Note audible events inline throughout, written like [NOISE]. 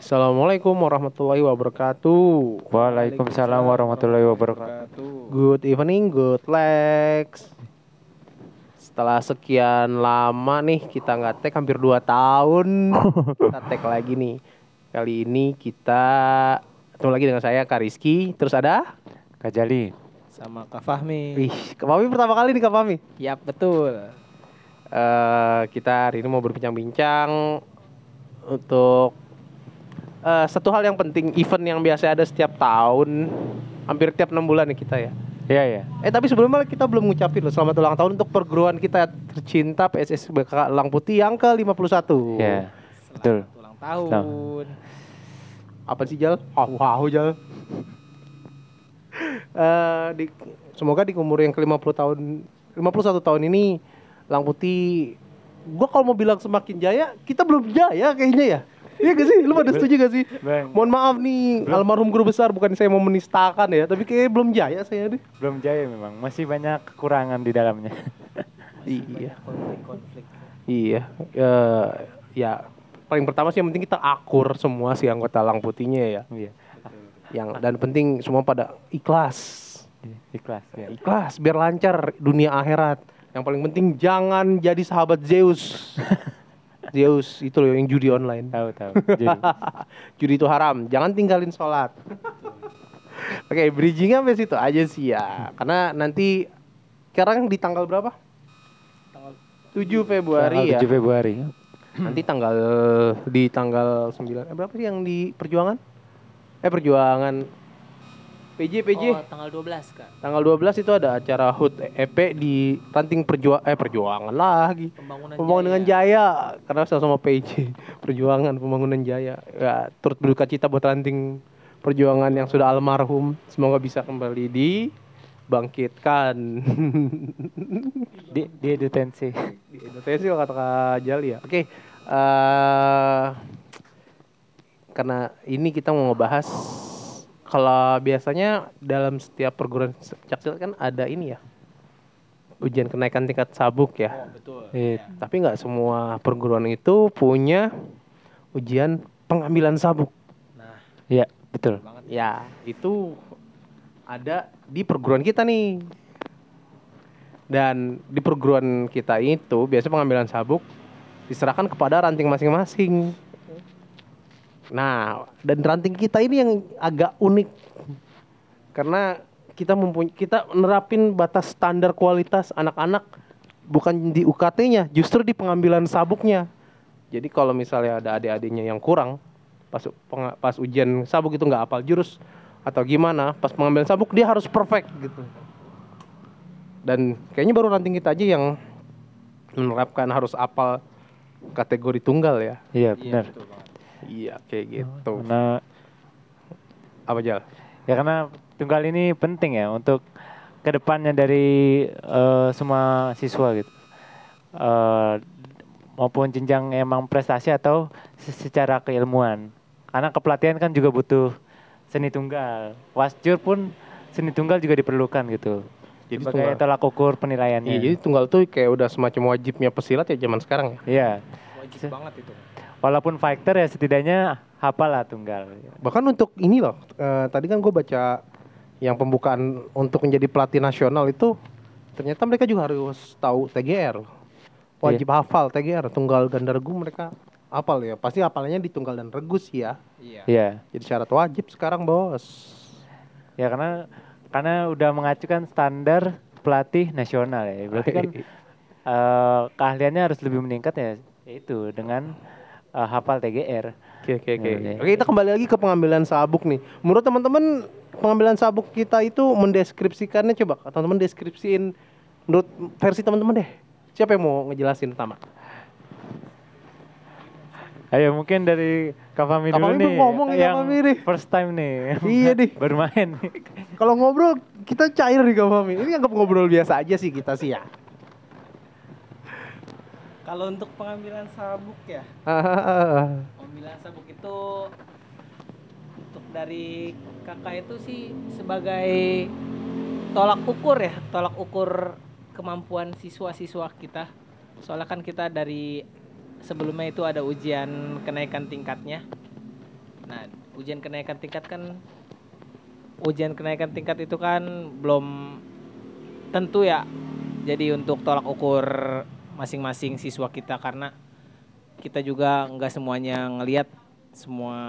Assalamualaikum warahmatullahi wabarakatuh. Waalaikumsalam warahmatullahi wabarakatuh. Good evening, good legs. Setelah sekian lama nih kita nggak tag hampir 2 tahun. kita [LAUGHS] tag lagi nih. Kali ini kita ketemu lagi dengan saya Kak Rizky. Terus ada? Kak Jali. sama Kak Fahmi. Wih, Kak Fahmi pertama kali nih Kak Fahmi. Yap, betul. Eh, kita hari ini mau berbincang-bincang untuk eh, satu hal yang penting event yang biasa ada setiap tahun hampir tiap enam bulan nih kita ya Iya ya. eh tapi sebelumnya kita belum ngucapin loh selamat ulang tahun untuk perguruan kita tercinta PSS BK Lang Putih yang ke 51 Iya. Betul. Selamat ulang tahun. apa sih Jal? Wow, wow Jal Eh, di, semoga di umur yang ke 50 tahun 51 tahun ini Lang Putih gua kalau mau bilang semakin jaya kita belum jaya kayaknya ya Iya gak sih? Lu pada setuju gak sih? Bang. Mohon maaf nih almarhum guru besar bukan saya mau menistakan ya tapi kayaknya belum jaya saya deh Belum jaya memang. Masih banyak kekurangan di dalamnya. [LAUGHS] Iya Konflik-konflik. Iya Eh, Ya paling pertama sih yang penting kita akur semua sih anggota Lang Putihnya ya Iya. yang dan penting semua pada ikhlas Ikhlas ya. ikhlas biar lancar dunia akhirat yang paling penting jangan jadi sahabat Zeus [LAUGHS] Zeus itu loh yang judi online. Tahu tahu. Jadi [LAUGHS] judi itu haram jangan tinggalin sholat. Oke bridgingnya sampai situ aja sih ya. Karena nanti sekarang di tanggal berapa? Tanggal 7 Februari ya. 7 Februari. nanti tanggal di tanggal 9 eh, berapa sih yang di perjuangan? Eh perjuangan PJ PJ Oh, tanggal 12, Kak. Tanggal 12 itu ada acara HUT EP di Ranting Perjuangan eh Perjuangan lagi. Pembangunan, Pembangunan Jaya. Jaya karena sama-sama PJ [LAUGHS] Perjuangan Pembangunan Jaya. Ya, turut berduka cita buat Ranting Perjuangan yang sudah almarhum. Semoga bisa kembali dibangkitkan. [LAUGHS] Di di detensi. di Indonesia kalau kata Kak Jali ya. Oke. eh karena ini kita mau ngebahas kalau biasanya dalam setiap perguruan caksil kan ada ini ya ujian kenaikan tingkat sabuk ya. Oh, betul. Iya. Tapi nggak semua perguruan itu punya ujian pengambilan sabuk. Nah, Iya, betul. banget. Ya, itu ada di perguruan kita nih. Dan di perguruan kita itu biasanya pengambilan sabuk diserahkan kepada ranting masing-masing. Nah, dan ranting kita ini yang agak unik. Karena kita mempunyai kita nerapin batas standar kualitas anak-anak bukan di UKT-nya, justru di pengambilan sabuknya. Jadi kalau misalnya ada adik-adiknya yang kurang pas pas ujian sabuk itu nggak hafal jurus atau gimana, pas pengambilan sabuk dia harus perfect gitu. Dan kayaknya baru ranting kita aja yang menerapkan harus hafal kategori tunggal ya. Iya, Iya, benar. banget. Iya, kayak gitu. Karena Apa Jal? ya karena tunggal ini penting ya untuk ke depannya dari eh, semua siswa gitu. Eh, maupun jenjang emang prestasi atau se- secara keilmuan. Karena kepelatihan kan juga butuh seni tunggal. Wasjur pun seni tunggal juga diperlukan gitu. Jadi sebagai tunggal. tolak ukur penilaiannya. Iya, jadi tunggal tuh kayak udah semacam wajibnya pesilat ya zaman sekarang ya. Iya. Wajib banget itu. Walaupun fighter ya setidaknya hafal lah tunggal. Bahkan untuk ini loh, eh, tadi kan gue baca yang pembukaan untuk menjadi pelatih nasional itu ternyata mereka juga harus tahu TGR. Wajib hafal TGR, tunggal ganda regu mereka hafal ya. Pasti hafalnya di tunggal dan regu sih ya. Iya. Iya. Jadi syarat wajib sekarang, Bos. Ya karena karena udah mengacukan standar pelatih nasional ya. Berarti kan [LAUGHS] eh, keahliannya harus lebih meningkat ya itu dengan eh, hafal TGR. Oke, oke, oke. Oke, kita kembali lagi ke pengambilan sabuk nih. Menurut teman-teman, pengambilan sabuk kita itu mendeskripsikannya coba teman-teman deskripsiin menurut versi teman-teman deh. Siapa yang mau ngejelasin pertama? Ayo mungkin dari Kak Fahmi Kak dulu nih. belum ngomong ya, nih. First time nih. Iya nih. [LAUGHS] Bermain. Kalau ngobrol kita cair nih Kak Fahmi. Ini anggap ngobrol biasa aja sih kita sih ya. Kalau untuk pengambilan sabuk ya, [LAUGHS] pengambilan sabuk itu untuk dari kakak itu sih sebagai tolak ukur ya, tolak ukur kemampuan siswa-siswa kita. Soalnya kan kita dari sebelumnya itu ada ujian kenaikan tingkatnya. Nah, ujian kenaikan tingkat kan ujian kenaikan tingkat itu kan belum tentu ya. Jadi untuk tolak ukur masing-masing siswa kita karena kita juga nggak semuanya ngelihat semua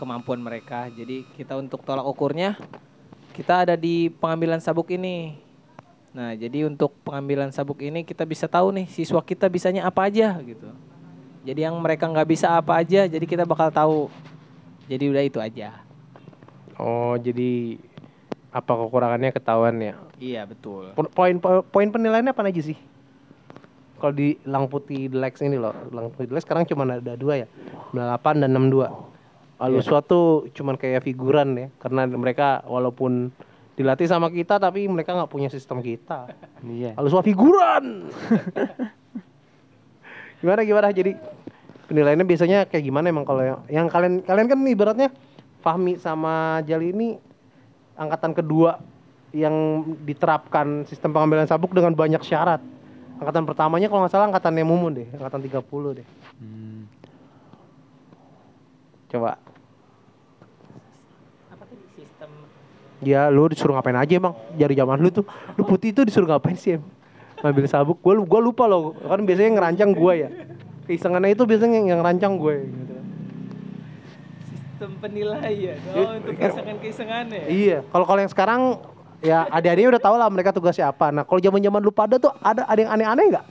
kemampuan mereka. Jadi kita untuk tolak ukurnya kita ada di pengambilan sabuk ini. Nah, jadi untuk pengambilan sabuk ini kita bisa tahu nih siswa kita bisanya apa aja gitu. Jadi yang mereka nggak bisa apa aja, jadi kita bakal tahu. Jadi udah itu aja. Oh, jadi apa kekurangannya ketahuan ya? Iya betul. Po- Poin po- poin penilaiannya apa aja sih? Kalau di Lang Putih Deluxe ini loh, Lang Putih Deluxe sekarang cuma ada dua ya, 98 dan 62. Lalu suatu cuman kayak figuran ya, karena mereka walaupun dilatih sama kita tapi mereka nggak punya sistem kita. Iya. Lalu suatu figuran. [LAUGHS] gimana gimana? Jadi penilaiannya biasanya kayak gimana emang kalau yang, yang kalian kalian kan ibaratnya Fahmi sama Jali ini angkatan kedua yang diterapkan sistem pengambilan sabuk dengan banyak syarat. Angkatan pertamanya kalau nggak salah angkatannya Mumun deh, angkatan 30 deh. Hmm. Coba. Apa tadi sistem? Ya lu disuruh ngapain aja emang dari zaman lu tuh. Lu putih itu disuruh ngapain sih em? Ngambil sabuk. Gua gua lupa loh. Kan biasanya ngerancang gua ya. Keisengannya itu biasanya yang, yang ngerancang gue gitu. Sistem penilaian. Oh, untuk keisengan-keisengan ya. Iya, kalau kalau yang sekarang ya adik-adiknya udah tahu lah mereka tugasnya apa. Nah, kalau zaman-zaman lu pada tuh ada ada yang aneh-aneh nggak?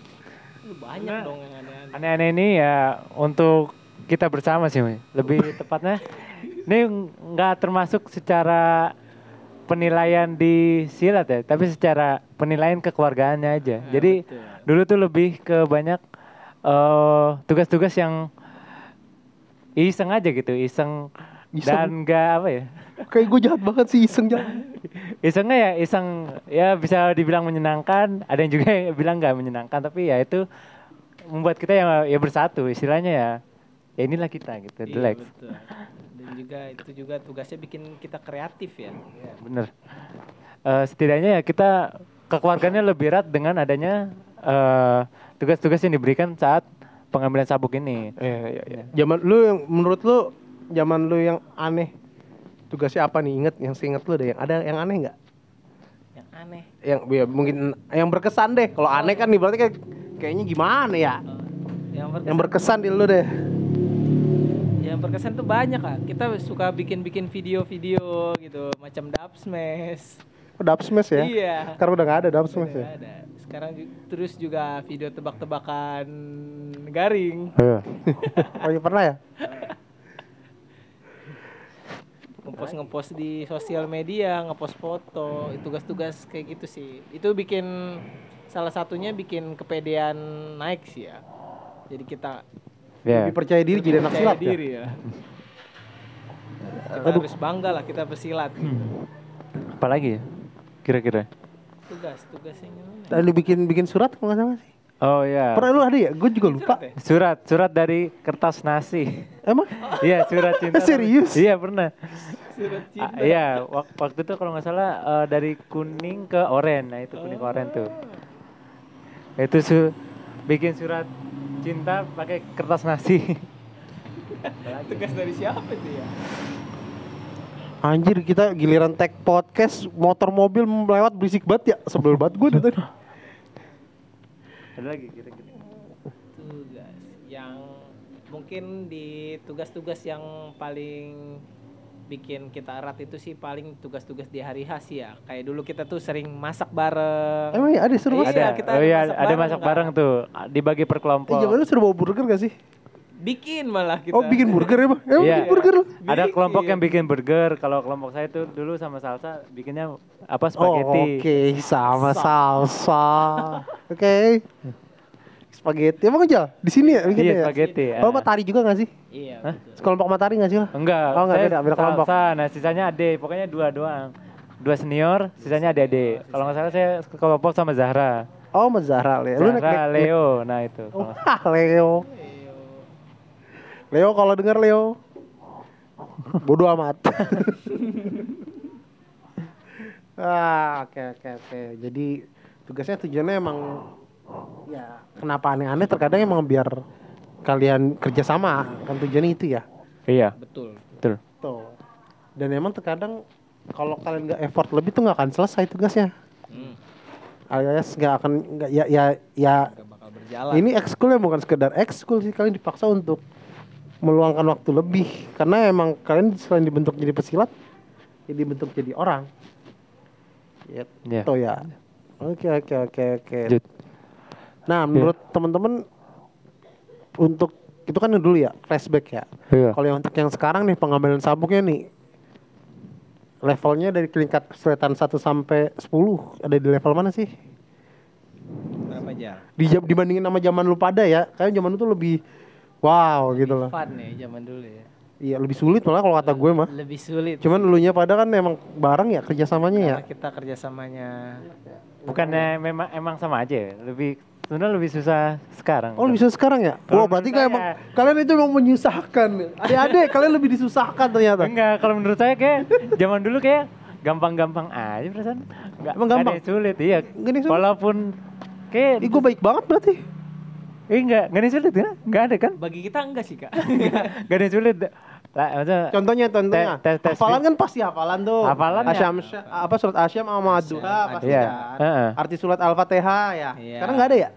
Banyak dong yang aneh-aneh. Aneh-aneh ini ya untuk kita bersama sih, lebih [LAUGHS] tepatnya. Ini nggak termasuk secara penilaian di silat ya, tapi secara penilaian kekeluargaannya aja. Jadi betul. dulu tuh lebih ke banyak eh, tugas-tugas yang iseng aja gitu, iseng, Iseng. dan nggak apa ya? Kayak gue jahat banget sih iseng jalan. Isengnya ya iseng ya bisa dibilang menyenangkan, ada yang juga yang bilang nggak menyenangkan, tapi ya itu membuat kita ya ya bersatu istilahnya ya. Ya inilah kita gitu, Iya, the Lex. betul. Dan juga itu juga tugasnya bikin kita kreatif ya. Ya, bener. Eh, setidaknya ya kita kekeluarganya lebih erat dengan adanya eh, tugas-tugas yang diberikan saat pengambilan sabuk ini. Iya, iya, iya. Zaman lu yang menurut lu zaman lu yang aneh tugasnya apa nih? Ingat yang seinget lu deh yang ada yang aneh nggak? Yang aneh. Yang ya, mungkin yang berkesan deh. Kalau aneh kan nih berarti kayak kayaknya gimana ya? Oh, yang berkesan, Yang berkesan di lu deh. yang berkesan tuh banyak ah. Kita suka bikin-bikin video-video gitu, macam dub smash. Oh, dub smash ya? Iya. Sekarang udah nggak ada dub smash Udah ya? ada. Sekarang ju- terus juga video tebak-tebakan garing, oh iya [LAUGHS] pernah ya? [LAUGHS] ngepost-ngepost di sosial media, ngepost foto, itu tugas-tugas kayak gitu sih. Itu bikin salah satunya bikin kepedean naik sih ya. Jadi kita Ya. Lebih percaya diri jadi anak silat ya? diri ya. Kita harus bangga lah kita pesilat. Apalagi ya? Kira-kira. Tugas, tugas yang gimana? Tadi bikin bikin surat kalau nggak salah sih. Oh ya. Pernah lu ada ya? Gue juga lupa. Surat ya? Surat, surat dari kertas nasi. Emang? [LAUGHS] Iya, surat cinta. [LAUGHS] Serius? Iya, pernah. Surat cinta. Ah, Iya, wak- waktu itu kalau nggak salah eh, dari kuning ke oren. Nah, itu kuning ke oren tuh. Itu su bikin surat cinta pakai kertas nasi. [LAUGHS] Tugas dari siapa itu ya? Anjir kita giliran tag podcast motor mobil melewat berisik banget ya sebel banget gue tadi. Ada lagi kira-kira. Tugas yang mungkin di tugas-tugas yang paling bikin kita erat itu sih paling tugas-tugas di hari H sih ya. Kayak dulu kita tuh sering masak bareng. Emang ya ada seru Iya, banget. ada, kita oh ada iya, masak ada bareng, masak kan? bareng tuh, dibagi per kelompok. zaman lu suruh bawa burger gak sih? Bikin malah kita. Oh bikin burger ya bang? Emang Iya. bikin burger lu? Ada Bikin. kelompok yang bikin burger. Kalau kelompok saya tuh dulu sama salsa bikinnya apa Oh spaghetti. oke sama salsa. Oke. Spaghetti emang aja di sini ya bikinnya Iya, ya? spaghetti. Oh ah. matahari juga gak sih? Iya, Hah? betul. Sekelompok matahari gak sih lah? Enggak, Oh, enggak, saya beda, beda kelompok. salsa. Nah, sisanya ade, pokoknya dua doang. Dua senior, sisanya adik-adik. Kalau nggak salah saya kelompok sama Zahra. Oh sama Zahra Leo. Zahra, Leo, nah itu. Oh, [LAUGHS] Leo. Leo kalau denger Leo. Bodoh amat. [LAUGHS] ah, oke oke oke. Jadi tugasnya tujuannya emang ya kenapa aneh-aneh terkadang emang biar kalian kerjasama kan tujuannya itu ya. Iya, Betul. betul. Tuh. Dan emang terkadang kalau kalian nggak effort lebih tuh nggak akan selesai tugasnya. Hmm. Alias nggak akan nggak ya ya ya Gak bakal berjalan. ini ekskul ya bukan sekedar ekskul sih kalian dipaksa untuk meluangkan waktu lebih karena emang kalian selain dibentuk jadi pesilat ya dibentuk jadi orang. Iya. Gitu ya. Oke oke oke oke. Nah, menurut teman-teman untuk itu kan dulu ya flashback ya. Iya. Kalau yang untuk yang sekarang nih pengambilan sabuknya nih levelnya dari tingkat kesulitan 1 sampai 10 ada di level mana sih? Berapa jam? Di, dibandingin sama zaman lu pada ya, kayak zaman itu lebih wow gitu loh. Fun ya zaman dulu ya. Iya lebih sulit malah kalau kata gue mah. Lebih sulit. Cuman elunya pada kan emang bareng ya kerjasamanya ya. Karena kita kerjasamanya Bukannya memang emang sama aja ya? Lebih sebenarnya lebih susah sekarang. Oh lebih susah sekarang ya? Wah berarti menurut kan emang kalian itu emang menyusahkan. Adik-adik kalian lebih disusahkan ternyata. Enggak, kalau menurut saya kayak zaman dulu kayak gampang-gampang aja perasaan. Enggak, Emang gampang? ada yang sulit, iya. Yang sulit? Walaupun kayak Ih gue baik banget berarti. Eh enggak, enggak ada yang sulit ya? Enggak ada kan? bagi kita enggak sih kak. [LAUGHS] Enggak ada yang sulit. Lah, maksudnya Contohnya, contohnya. Tes- tes hafalan kan pasti hafalan tuh. Hafalan ya. Asyam, apa surat Asyam sama Duha pasti Iya, kan. heeh. Arti surat Al-Fatihah ya. Iya. Sekarang nggak ada ya?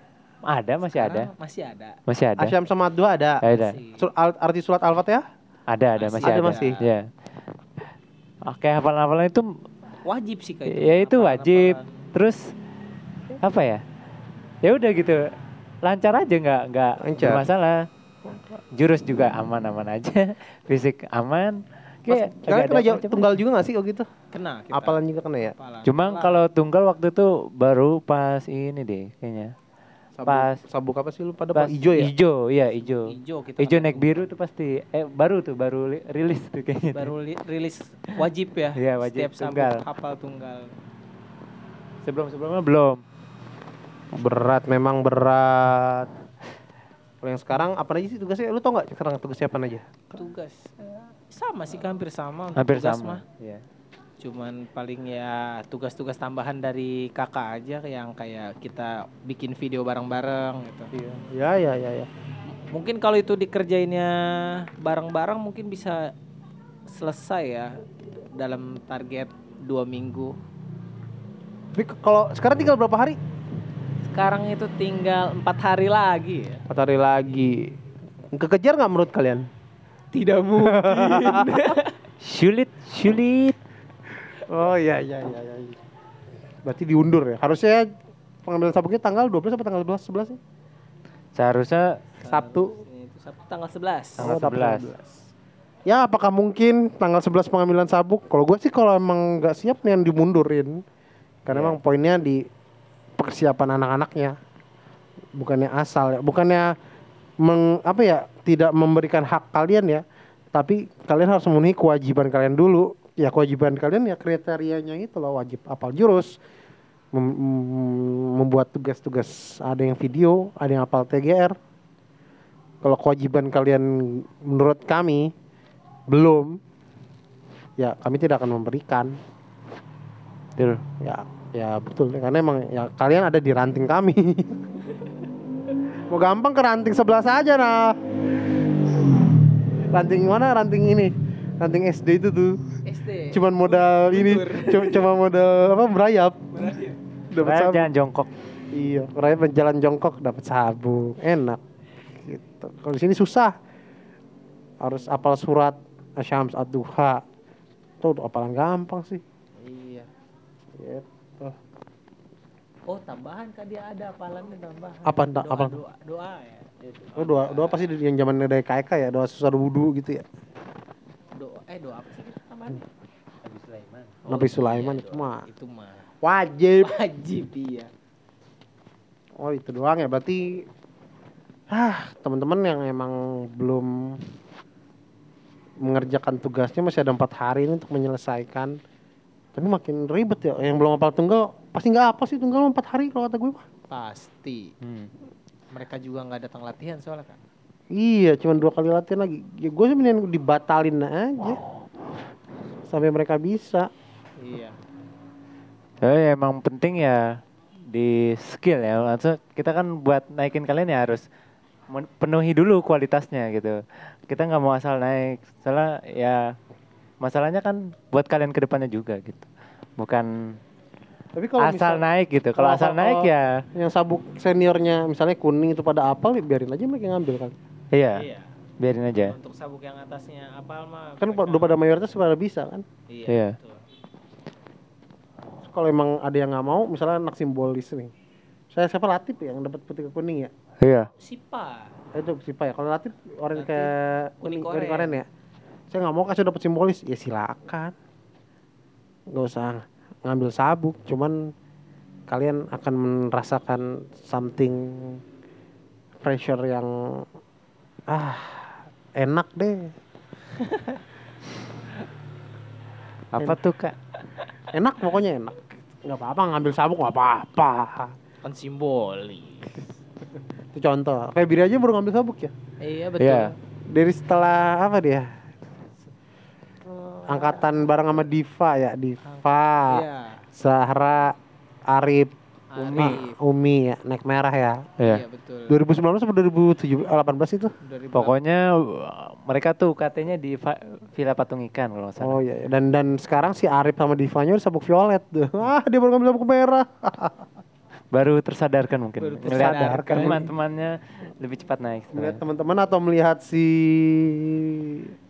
ada masih ada. Masih ada. Masih ada. Asyam sama Duha ada. Ada. Arti surat Al-Fatihah? Ada, ada masih Ada ada. masih. Iya. Oke, hafalan-hafalan itu Wajib sih kak. ya itu wajib. Terus apa ya? Ya udah gitu. Lancar aja nggak nggak masalah. Jurus juga aman-aman aja. [LAUGHS] Fisik aman. Kayak Kalian kena macam- tunggal juga gak sih kalau gitu? Kena kita. Apalan juga kena ya? Hafalan. Cuma kalau tunggal waktu itu baru pas ini deh kayaknya. Sabuk, Pas- sabuk apa sih lu pada Pas Pak? Ijo ya? Ijo, iya ijo. Ijo kita naik biru tuh pasti eh baru tuh baru li- rilis tuh kayaknya. baru li- rilis wajib ya. Iya, wajib. Setiap sabuk Tunggal. hafal tunggal. Sebelum-sebelumnya belum. Berat memang berat. Kalau yang sekarang apa aja sih tugasnya? Lu tau gak sekarang tugasnya apa aja? Tugas sama sih hampir sama Hampir tugas sama. mah. Iya. Cuman paling ya tugas-tugas tambahan dari kakak aja yang kayak kita bikin video bareng-bareng gitu. Ya ya ya ya. Mungkin kalau itu dikerjainnya bareng-bareng mungkin bisa selesai ya dalam target dua minggu. Tapi kalau sekarang tinggal berapa hari? Sekarang itu tinggal empat hari lagi ya. Empat hari lagi. Kekejar nggak menurut kalian? Tidak mungkin. [LAUGHS] Sulit, sulit. Oh iya iya iya. iya. Berarti diundur ya. Harusnya pengambilan sabuknya tanggal 12 atau tanggal 11 11 sih? Seharusnya Sabtu. itu Sabtu tanggal 11. Tanggal dapat 11. Ya apakah mungkin tanggal 11 pengambilan sabuk? Kalau gue sih kalau emang nggak siap nih yang dimundurin. Karena Iya. emang poinnya di persiapan anak-anaknya. Bukannya asal ya, bukannya meng, apa ya, tidak memberikan hak kalian ya. Tapi kalian harus memenuhi kewajiban kalian dulu. Ya kewajiban kalian ya kriterianya itu loh wajib apal jurus, mem- mem- membuat tugas-tugas ada yang video, ada yang apal TGR. Kalau kewajiban kalian menurut kami belum, ya kami tidak akan memberikan. Ya, ya betul. Karena emang ya kalian ada di ranting kami. Mau gampang ke ranting sebelah saja nah. Ranting mana? Ranting ini. Ranting SD itu tuh. SD. Cuman modal ini, cuma, cuma modal apa merayap. Dapat sabuk. jangan jongkok. Iya, merayap jalan jongkok dapat sabuk. Enak. Gitu. Kalau di sini susah. Harus apal surat Asyams Ad-Duha. Itu apalan gampang sih. Iya. Gitu. Oh, tambahan kan dia ada hafalannya tambahan. Apa, doa, apa? Doa, doa ya. Itu. Oh, doa doa pasti yang zaman dari KK ya, doa susah wudhu gitu ya. Doa eh doa apa sih tambahannya? Nabi Sulaiman. Nabi Sulaiman itu mah Itu mah wajib. wajib iya. Oh, itu doang ya. Berarti ah, teman-teman yang emang belum mengerjakan tugasnya masih ada empat hari ini untuk menyelesaikan. Tapi makin ribet ya. Yang belum hafal tunggal pasti nggak apa sih tunggal empat hari kalau kata gue mah. Pasti. Hmm. Mereka juga nggak datang latihan soalnya kan. Iya, cuma dua kali latihan lagi. Ya, gue sih mendingan dibatalin aja. Sampai mereka bisa. Iya. Tapi emang penting ya di skill ya. Maksudnya kita kan buat naikin kalian ya harus men- penuhi dulu kualitasnya gitu. kita nggak mau asal naik soalnya ya masalahnya kan buat kalian ke depannya juga gitu bukan Tapi kalau asal misal- naik gitu kalau asal naik ya yang sabuk seniornya misalnya kuning itu pada apal biarin aja mereka ngambil kan. iya Iya. biarin aja Untuk sabuk yang atasnya apal mah. Kan udah pada mayoritas pada bisa kan. Iya. Iya. betul. Kalau emang ada yang nggak mau, misalnya anak simbolis nih. Saya siapa Latif ya yang dapat putih kuning ya? iya Sipa. Itu siapa ya? Kalau Latif orang ke kuning kuning koren. koren ya. Saya nggak mau kasih dapat simbolis, ya silakan. Nggak usah ngambil sabuk, cuman kalian akan merasakan something pressure yang ah enak deh. [LAUGHS] apa tuh kak Enak pokoknya enak. Nggak apa-apa ngambil sabuk nggak apa-apa. Kan simbolis. Itu contoh. Kayak Biri aja baru ngambil sabuk ya. Iya betul. Iya. Dari setelah apa dia? Angkatan bareng sama Diva ya, Diva, Iya. Zahra, Arif, Umi. Umi ya, naik merah ya. iya Iya betul. 2019 atau 2018 itu? 2000. pokoknya uh, mereka tuh katanya di Villa Patung Ikan kalau nggak salah Oh iya, iya. dan dan sekarang si Arif sama Divanya udah sabuk violet tuh. [LAUGHS] Ah, dia baru ngambil sabuk merah. [LAUGHS] baru tersadarkan mungkin Baru tersadarkan. teman-temannya lebih cepat naik Melihat teman-teman atau melihat si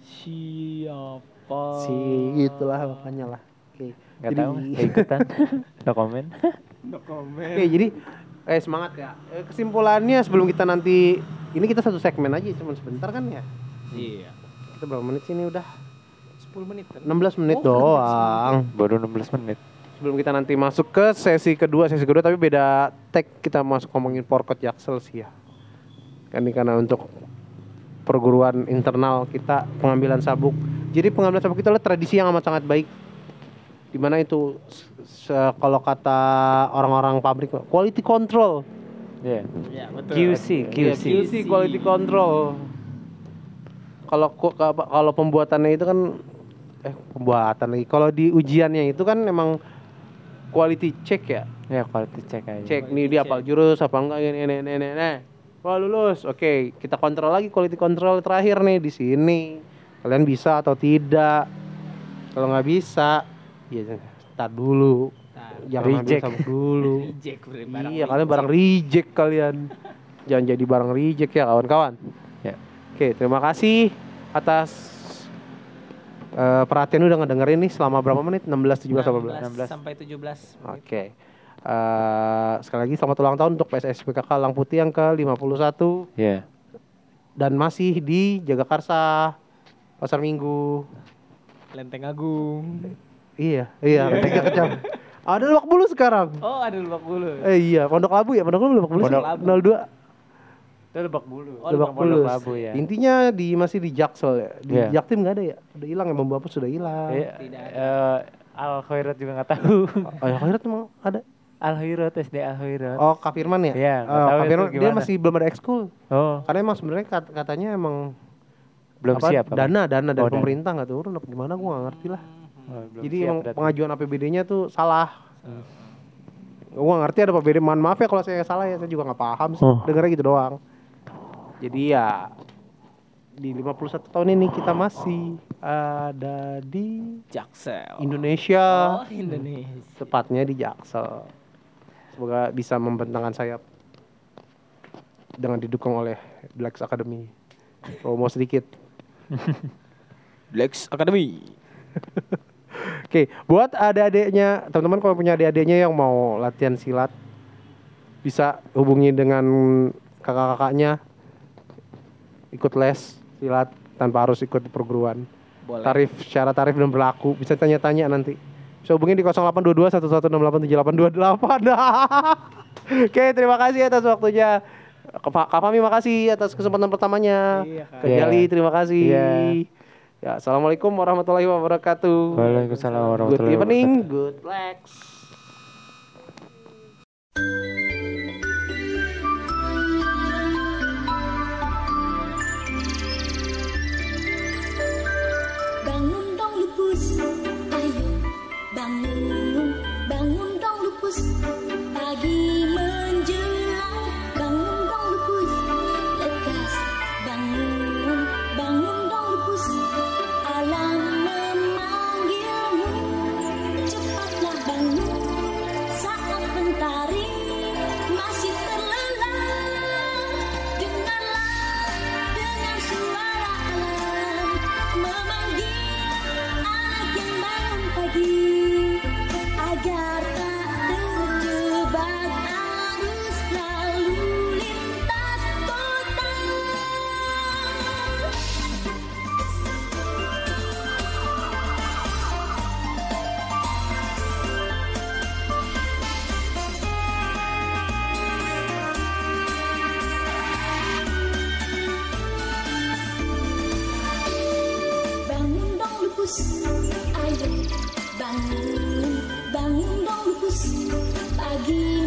Siapa? Si itulah makanya lah. Oke. nggak Jadi- tahu nggak ikutan no comment No comment. Oke, jadi eh semangat ya. Eh, kesimpulannya sebelum kita nanti ini kita satu segmen aja cuma sebentar kan ya. Iya. Kita berapa menit sih ini udah? 10 menit kan? 16 menit Oh, doang. baru 16 menit Sebelum kita nanti masuk ke sesi kedua, sesi kedua tapi beda tag kita masuk ngomongin porkot Jaksel sih ya. Kan ini karena untuk perguruan internal kita pengambilan sabuk. Jadi pengambilan sabuk itu adalah tradisi yang amat sangat baik. Di mana itu kalau kata orang-orang pabrik quality control. Iya Iya betul. QC Iya, QC QC quality control. Kalau kalau pembuatannya itu kan eh pembuatan lagi. Kalau di ujiannya itu kan memang quality check ya. ya quality check aja Cek nih dia apal jurus apa enggak ini ini ini ini. ini. Wah lulus. Oke, kita kontrol lagi quality control terakhir nih di sini. Kalian bisa atau tidak? Kalau nggak bisa, ya start dulu. Jangan ambil Reject. sabuk dulu. [LAUGHS] reject barang iya, kalian barang reject kalian. Jangan jadi barang reject ya kawan-kawan. Ya. Oke, terima kasih atas eh, perhatian udah ngedengerin nih selama berapa menit? 16, 17, 18. 16 sampai 17 menit. Oke. Eh, sekali lagi selamat ulang tahun untuk PSSPKK Lang Putih yang ke-51 Iya dan masih di Jagakarsa Pasar Minggu. Lenteng Agung. Iya, iya, tiga kecam. Ada Lebak Bulus sekarang. Oh, ada Lebak Bulus. Eh iya, Pondok Labu ya, Pondok Labu Lebak Bulus. Pondok Labu. 02. itu lebak bulu Oh, Lebak Pondok Bulus. Labu ya Intinya di masih di Jaksel ya. Di Iya. Jaktim nggak ada ya? Udah hilang ya, Bambu Apus sudah hilang. Iya, Tidak ada. eh, Al Khairat juga nggak tahu Oh, ya Khairat emang ada. Al Khairat SD Al Khairat Oh, Kak Firman ya? Iya, nggak Oh, tahu Kak Firman dia masih belum ada ekskul. oh Karena emang sebenarnya kat- katanya emang belum apa, siap apa? dana dana dari Oh, dana. pemerintah nggak turun apa gimana gua nggak ngerti lah. Oh, belum Jadi siap emang berarti. pengajuan APBD-nya tuh salah. Gua nggak ngerti ada APBD. Mohon maaf ya kalau saya salah ya, saya juga nggak paham sih. Oh. Dengarnya gitu doang. Jadi ya di 51 tahun ini kita masih ada di Jaksel. Indonesia, Oh, Indonesia. tepatnya di Jaksel. Semoga bisa membentangkan sayap dengan didukung oleh Blacks Academy. Promo sedikit. [LAUGHS] Blacks Academy. [LAUGHS] Oke, buat adik-adiknya, teman-teman kalau punya adik-adiknya yang mau latihan silat, bisa hubungi dengan kakak-kakaknya, ikut les silat tanpa harus ikut perguruan. Boleh. Tarif, secara tarif dan berlaku, bisa tanya-tanya nanti. Bisa hubungi di 0822 11687828. [LAUGHS] Oke, terima kasih atas waktunya. Kak Fahmi makasih atas kesempatan pertamanya. Iya, Kak. Jali terima kasih. Iya. Ya, assalamualaikum warahmatullahi wabarakatuh. Waalaikumsalam Good warahmatullahi evening, wabarakatuh. good flex. Bangun terus